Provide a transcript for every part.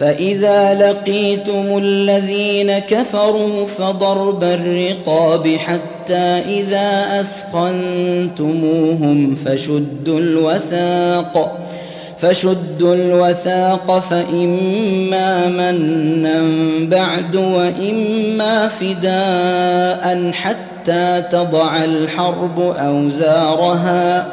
فإذا لقيتم الذين كفروا فضرب الرقاب حتى إذا أثخنتموهم فشدوا الوثاق فشدوا الوثاق فإما منا بعد وإما فداء حتى تضع الحرب أوزارها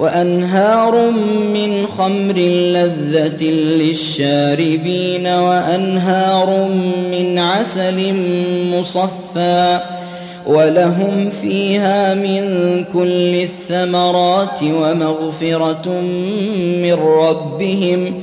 وأنهار من خمر لذة للشاربين وأنهار من عسل مصفى ولهم فيها من كل الثمرات ومغفرة من ربهم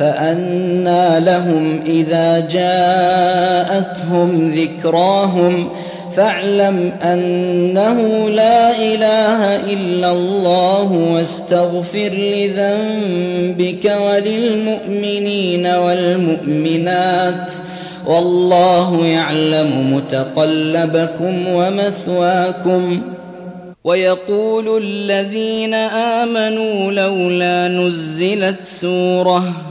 فانى لهم إذا جاءتهم ذكراهم فاعلم أنه لا إله إلا الله واستغفر لذنبك وللمؤمنين والمؤمنات والله يعلم متقلبكم ومثواكم ويقول الذين آمنوا لولا نزلت سورة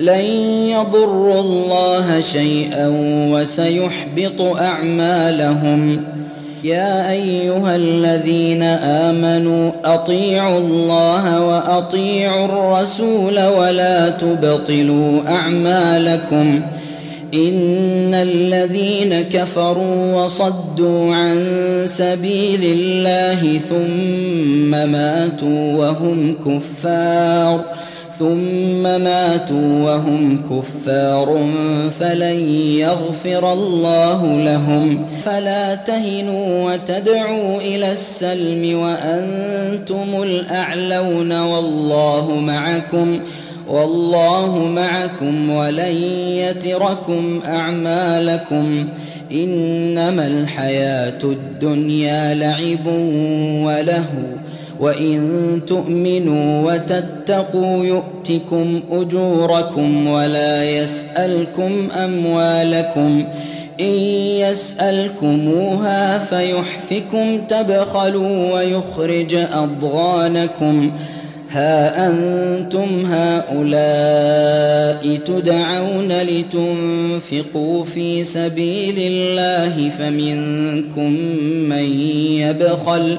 لن يضروا الله شيئا وسيحبط أعمالهم. يا أيها الذين آمنوا أطيعوا الله وأطيعوا الرسول ولا تبطلوا أعمالكم. إن الذين كفروا وصدوا عن سبيل الله ثم ماتوا وهم كفار. ثم ماتوا وهم كفار فلن يغفر الله لهم. فلا تهنوا وتدعوا إلى السلم وأنتم الأعلون والله معكم والله معكم ولن يتركم أعمالكم. إنما الحياة الدنيا لعب وله وإن تؤمنوا وتتقوا يؤتكم أجوركم ولا يسألكم أموالكم إن يسألكموها فيحفكم تبخلوا ويخرج أضغانكم ها أنتم هؤلاء تدعون لتنفقوا في سبيل الله فمنكم من يبخل